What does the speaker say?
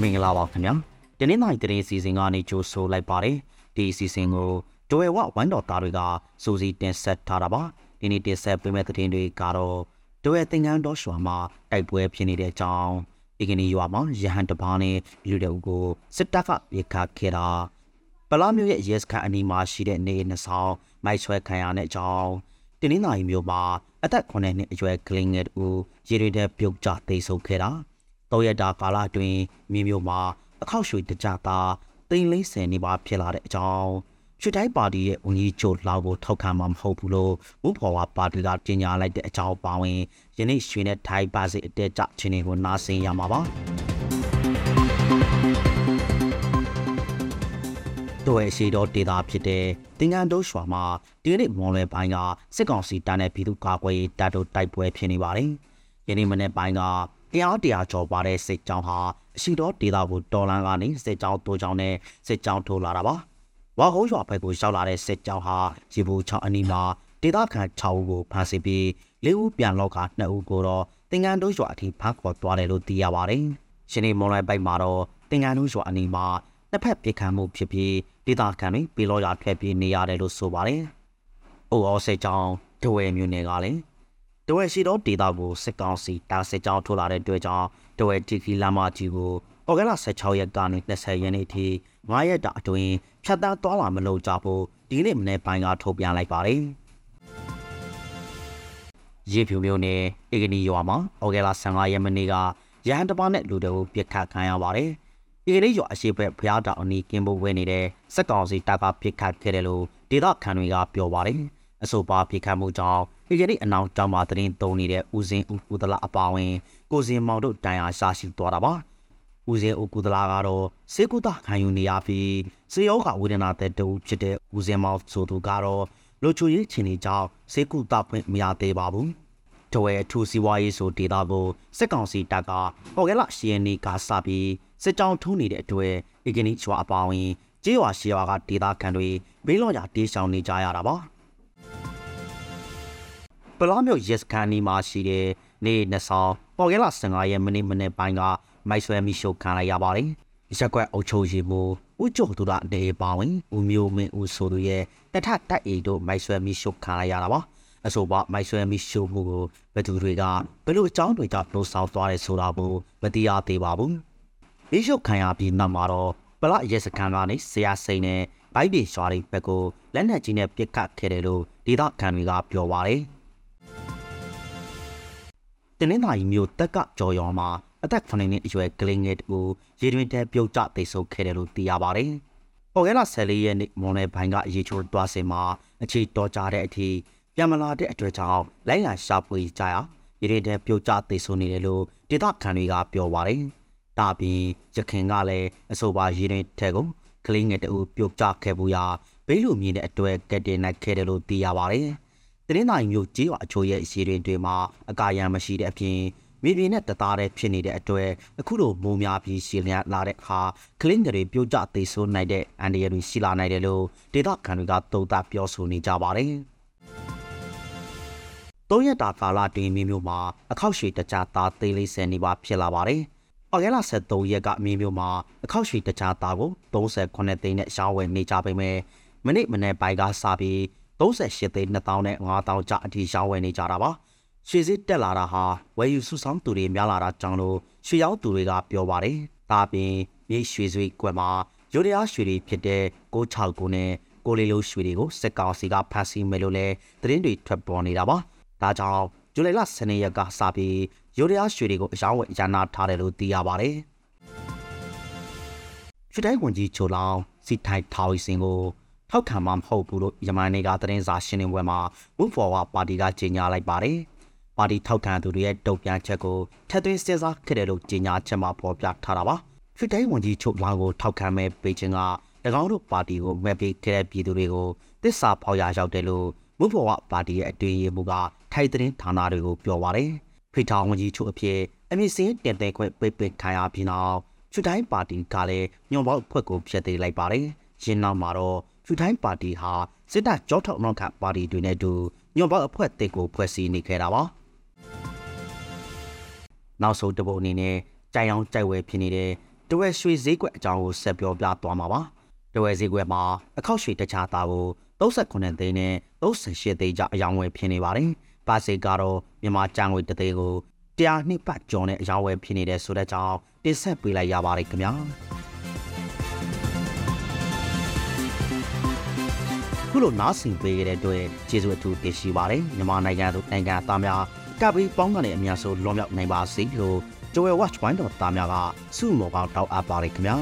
္ဂလာပါခင်ဗျာဒီနေ့နိုင်တရင်စီစဉ်ကနေကြိုဆိုလိုက်ပါတယ်ဒီစီစဉ်ကိုဒိုဝဲဝဝိုင်းတော်သားတွေကစူစီတင်ဆက်ထားတာပါဒီနေ့တင်ဆက်ပေးမယ့်သတင်းတွေကတော့ဒိုဝဲသင်္ကန်းတော်ရွာမှာတိုက်ပွဲဖြစ်နေတဲ့အကြောင်းဒီကနေ့ရွာမှာရဟန်တပားနဲ့လူတွေကိုကိုစစ်တပ်ကပြေခတ်ခဲ့တာပလာမျိုးရဲ့ရဲစခန်းအနီးမှာရှိတဲ့နေနှစ်ဆောင်မိုက်ဆွဲခံရတဲ့အကြောင်းတင်းနှင်းနိုင်မျိုးမှာအသက်9နှစ်အရွယ်ကလင်းငယ်တူရေတွေတဲ့ပြုတ်ကျသိမ်းဆုပ်ခဲ့တာ တော့ရတာကာလအတွင်းမြေမျိုးမှာအခောက်ရွှေတကြတာတိမ်လေးဆယ်နေပါဖြစ်လာတဲ့အကြောင်းချွတ်တိုင်းပါတီရဲ့ဝန်ကြီးချုပ်လောက်ကိုထောက်ခံမှာမဟုတ်ဘူးလို့မူဖော်ဝါပါတီကကြေညာလိုက်တဲ့အကြောင်းပါဝင်ယနေ့ရွှေနဲ့ထိုင်းပါစီအတဲကြခြင်းတွေကိုနားဆင်ရမှာပါတို့ရဲ့ရှိတော်ဒေတာဖြစ်တဲ့တင်ငန်းတိုးရွာမှာဒီနေ့မွန်လွယ်ပိုင်းကစစ်ကောင်စီတပ်နဲ့ပြည်သူ့ကာကွယ်ရေးတပ်တို့တိုက်ပွဲဖြစ်နေပါတယ်။ယနေ့မနေ့ပိုင်းက တရားတရားကျော်ပါတဲ့စစ်ကြောင်းဟာအရှိတော်ဒေတာကိုတော်လန်ကနေစစ်ကြောင်းတိုးကြောင်းနဲ့စစ်ကြောင်းထိုးလာတာပါ။ဝါဟုံးရွာဘက်ကိုရောက်လာတဲ့စစ်ကြောင်းဟာရေဘူးချောင်းအနီးမှာဒေတာခန့်6ဦးကိုဖမ်းဆီးပြီး၄ဦးပြန်လောက်က2ဦးကိုတော့တင်ငန်းတိုးရွာအထိဖမ်းခေါ်သွားတယ်လို့သိရပါတယ်။ရှင်နေမွန်လွယ်ပိုင်းမှာတော့တင်ငန်းတိုးရွာအနီးမှာနှစ်ဖက်ပြေခံမှုဖြစ်ပြီးဒေသခံတွေပြည်လောရာထွက်ပြေးနေရတယ်လို့ဆိုပါတယ်။အိုအော်စစ်ကြောင်းဒဝဲမျိုးနယ်ကလည်း ဒဝဲရှိတော့ဒေသကိုစစ်ကောင်စီတာစစ်ကြောင်းထိုးလာတဲ့တွေ့ကြောင်းဒဝဲတီကီလာမကြီးကိုဩဂတ်လ16ရက်ကနေ20ရက်နေ့ထိ9ရက်တာအတွင်းဖြတ်သားသွားလာမလို့ကြဖို့ဒီနေ့မနေ့ပိုင်းကထုတ်ပြန်လိုက်ပါတယ်။ရေဖြူမျိုးနဲ့အေဂနီရွာမှာဩဂတ်လ15ရက်နေ့ကရဟန်တပါးနဲ့လူတွေကိုပြစ်ခတ်ခံရပါတယ်။ဒီကနေ့ရွာအရှိဘက်ဖျားတောင်အနီးကင်းဖို့ဝဲနေတဲ့စက်ကောင်စီတပ်ကပစ်ခတ်ခဲ့တယ်လို့ဒေသခံတွေကပြောပါတယ်။ အဆိုပါပစ်ခတ်မှုကြောင့်ဒီကနေ့အနောက်တောင်မှာသတင်းသုံးနေတဲ့ဦးစင်းဦးကုသလအပါဝင် ကိုစင်မောင်တို့တန်ရာရှာရှိသွားတာပါ။ဦးစင်းဦးကုသလကတော့စေကုသခံယူနေရပြီးစေယောဂဝေဒနာတဲ့တူဖြစ်တဲ့ဦးစင်းမောင်ဆိုသူကတော့လူချိုရေးချင်နေကြောင်းစေကုသဖွင့်မရသေးပါဘူး။တဝဲထူစီဝါရေးဆိုဒေတာကိုစစ်ကောင်စီတပ်ကဟော်ကဲလရှီယန်နီကစပြီးစစ်ကြောင်းထုံးနေတဲ့အတွက်အီဂနီချွာအပါဝင်ကျေးရွာရှီရွာကဒေသခံတွေဘေးလွန်ရာတေးရှောင်နေကြရတာပါ ပလောမျိုးရက်စကန်နီမှာရှိတဲ့နေနှစ်ဆောင်ပေါ်ကဲလာ15ရက်မိနစ်မိနစ်ပိုင်းကမိုက်ဆွဲမိရှုခံလိုက်ရပါတယ်ရက်ကွက်အုပ်ချုပ်ရေးမှုဦးကျော်သူရဒေပါဝင်ဦးမျိုးမင်းဦးဆိုသူရဲ့တထတက်အိတို့မိုက်ဆွဲမိရှုခံလိုက်ရတာပါအဆိုပါမိုက်ဆွဲမိရှုမှုကိုဘသူတွေကဘယ်လိုအကြောင်းတွေကြောင့်လှုံ့ဆော်သွားတယ်ဆိုတာကိုမသိရသေးပါဘူးရေရှုပ်ခံရပြီးနောက်မှာတော့ပလရဲစခန်းကနေဆရာစိန်နဲ့ဘိုက်တွေရွာတွေဘက်ကိုလက်နက်ကြီးနဲ့ပစ်ခတ်ခဲ့တယ်လို့ဒေသခံတွေကပြောပါတယ်။ တင်းနှင်းသာရီမျိုးတက်ကကြော်ရော်မှာအသက်9နှစ်အရွယ်ကလေးငယ်တူရေတွင်ထဲပြုတ်ကျသိဆုပ်ခဲ့တယ်လို့သိရပါတယ်။ဟော်ဂဲလာ14ရက်နေ့မွန်နယ်ဘိုင်းကရေချိုးသွားစင်မှာအခြေတော်ကြတဲ့အထိပြန်မလာတဲ့အတွေ့အကြောင်းလိုင်းလာရှာဖွေကြရရေတွင်ထဲပြုတ်ကျသိဆုပ်နေတယ်လို့ဒေသခံတွေကပြောပါတယ်။တာပြီးရခင်ကလည်းအဆိုပါရေးတဲ့ထဲကိုကလေးငယ်တူပြုတ်ကျခဲ့ဘူးရာဘေးလူမြင်တဲ့အတွဲကက်တင်နိုင်ခဲ့တယ်လို့သိရပါတယ်။ တင်းနိုင်မျိုးကြီးဝအချို့ရဲ့ရေးတွေတွေမှာအကာရန်မရှိတဲ့အပြင်မြေပြင်နဲ့တသားတည်းဖြစ်နေတဲ့အတွက်အခုလိုမိုးများပြီးရှည်လျက်လာတဲ့အခါကလင်းတွေပြုတ်ကျသေးဆိုးနိုင်တဲ့အန်ဒီရတွေရှိလာနိုင်တယ်လို့ဒေသခံတွေကတုံ့တက်ပြောဆိုနေကြပါတယ်။သုံးရက်တာကာလတွင်မျိုးမျိုးမှာအခောက်ရွှေတကြသားသေးလေးဆယ်နေပါဖြစ်လာပါတယ်။။ဩဂဲလာ73ရက်ကမင်းမျိုးမှာအခောက်ရွှေတခြားသားကို38သိန်းနဲ့ရောင်းဝယ်နေကြပေမဲ့မနေ့မနေ့ပိုင်းကစပြီး 38သိန်း2000နဲ့5000ကျအထိရောင်းဝယ်နေကြတာပါ။ရွှေစစ်တက်လာတာဟာဝယ်ယူစုဆောင်းသူတွေများလာတာကြောင့်လို့ရွှေရောင်းသူတွေကပြောပါတယ်။ဒါပြင်မြေရွှေစွေကွက်မှာရိုးရားရွှေတွေဖြစ်တဲ့669နဲ့ကိုလေးလိုရွှေတွေကိုစက်ကောင်စီကဖမ်းဆီးမယ်လို့လည်းသတင်းတွေထွက်ပေါ်နေတာပါ။ဒါကြောင့်ဇူလိုင်လ12ရက်ကစပြီးရိုးရားရွှေတွေကိုအယောင်းဝယ်ရနာထားတယ်လို့သိရပါတယ်။ရွှေတိုင်းဝန်ကြီးချိုလောင်စီထိုင်ထောင်စင်ကို ထောက်ခံမှာမဟုတ်ဘူးလို့ယမန်နေကသတင်းစာရှင်းလင်းပွဲမှာဝုဖော်ဝါပါတီကကြေညာလိုက်ပါတယ်။ပါတီထောက်ခံသူတွေရဲ့တုံ့ပြန်ချက်ကိုထက်သွင်းစဉ်းစားခဲ့တယ်လို့ကြေညာချက်မှာဖော်ပြထားတာပါ။ရွှေတိုင်းဝန်ကြီးချိုလောင်ကိုထောက်ခံမဲ့ပေချင်းက၎င်းတို့ပါတီကိုမဲပေးခဲ့တဲ့ပြည်သူတွေကိုတစ္ဆာဖော်ရရောက်တယ်လို့မုဖော်ဝပါတီရဲ့အတွင်းရေးမှူးကထိုက်သတင်းဌာနတွေကိုပြောပါတယ်။ဖိထောင်ဝန်ကြီးချုပ်အဖြစ်အမြင့်စင်းတင်တဲ့ခွင့်ပိတ်ပင်ခံရပြီးနောက်ချူတိုင်းပါတီကလည်းညွန်ပေါက်ဖွဲ့ကိုဖျက်သိမ်းလိုက်ပါတယ်။ရင်းနောက်မှာတော့ ချူတိုင်းပါတီဟာစစ်တပ်ကြောထောက်နောက်ခပါတီတွေနဲ့တူညွန်ပေါက်အဖွဲ့တစ်ကိုဖွဲ့စည်းနေခဲ့တာပါ။နောက်ဆုံးတပုတ်အနေနဲ့ကြိုင်အောင်ကြိုက်ဝဲဖြစ်နေတဲ့ဒတဝဲရွှေဈေးကွက်အကြောင်းကိုဆက်ပြောပြသွားမှာပါတဝဲဈေးကွက်မှာအခောက်ရွှေတခြားသားကို38သိန်းနဲ့38သိန်းကြအယောင်ဝယ်ဖြစ်နေပါတယ်ပါစေကတော့မြန်မာကျန်ငွေတစ်သိန်းကိုတရားနှစ်ပတ်ကျော်နဲ့အယောင်ဝယ်ဖြစ်နေတဲ့ဆိုတဲ့ကြောင့်တင်ဆက်ပေးလိုက်ရပါတယ်ခင်ဗျာ ခုလိုနားဆင်ပေးကြတဲ့အတွက်ကျေးဇူးအထူးတင်ရှိပါတယ်မြန်မာနိုင်ငံသူနိုင်ငံသားများကပ်ပြီးပေါင်းကနေအများဆုံးလွန်မြောက်နိုင်ပါစေလို့ Joel Watch Point တော်သားများကစုမော်ကောင်းတောက်အပ်ပါတယ်ခင်ဗျာ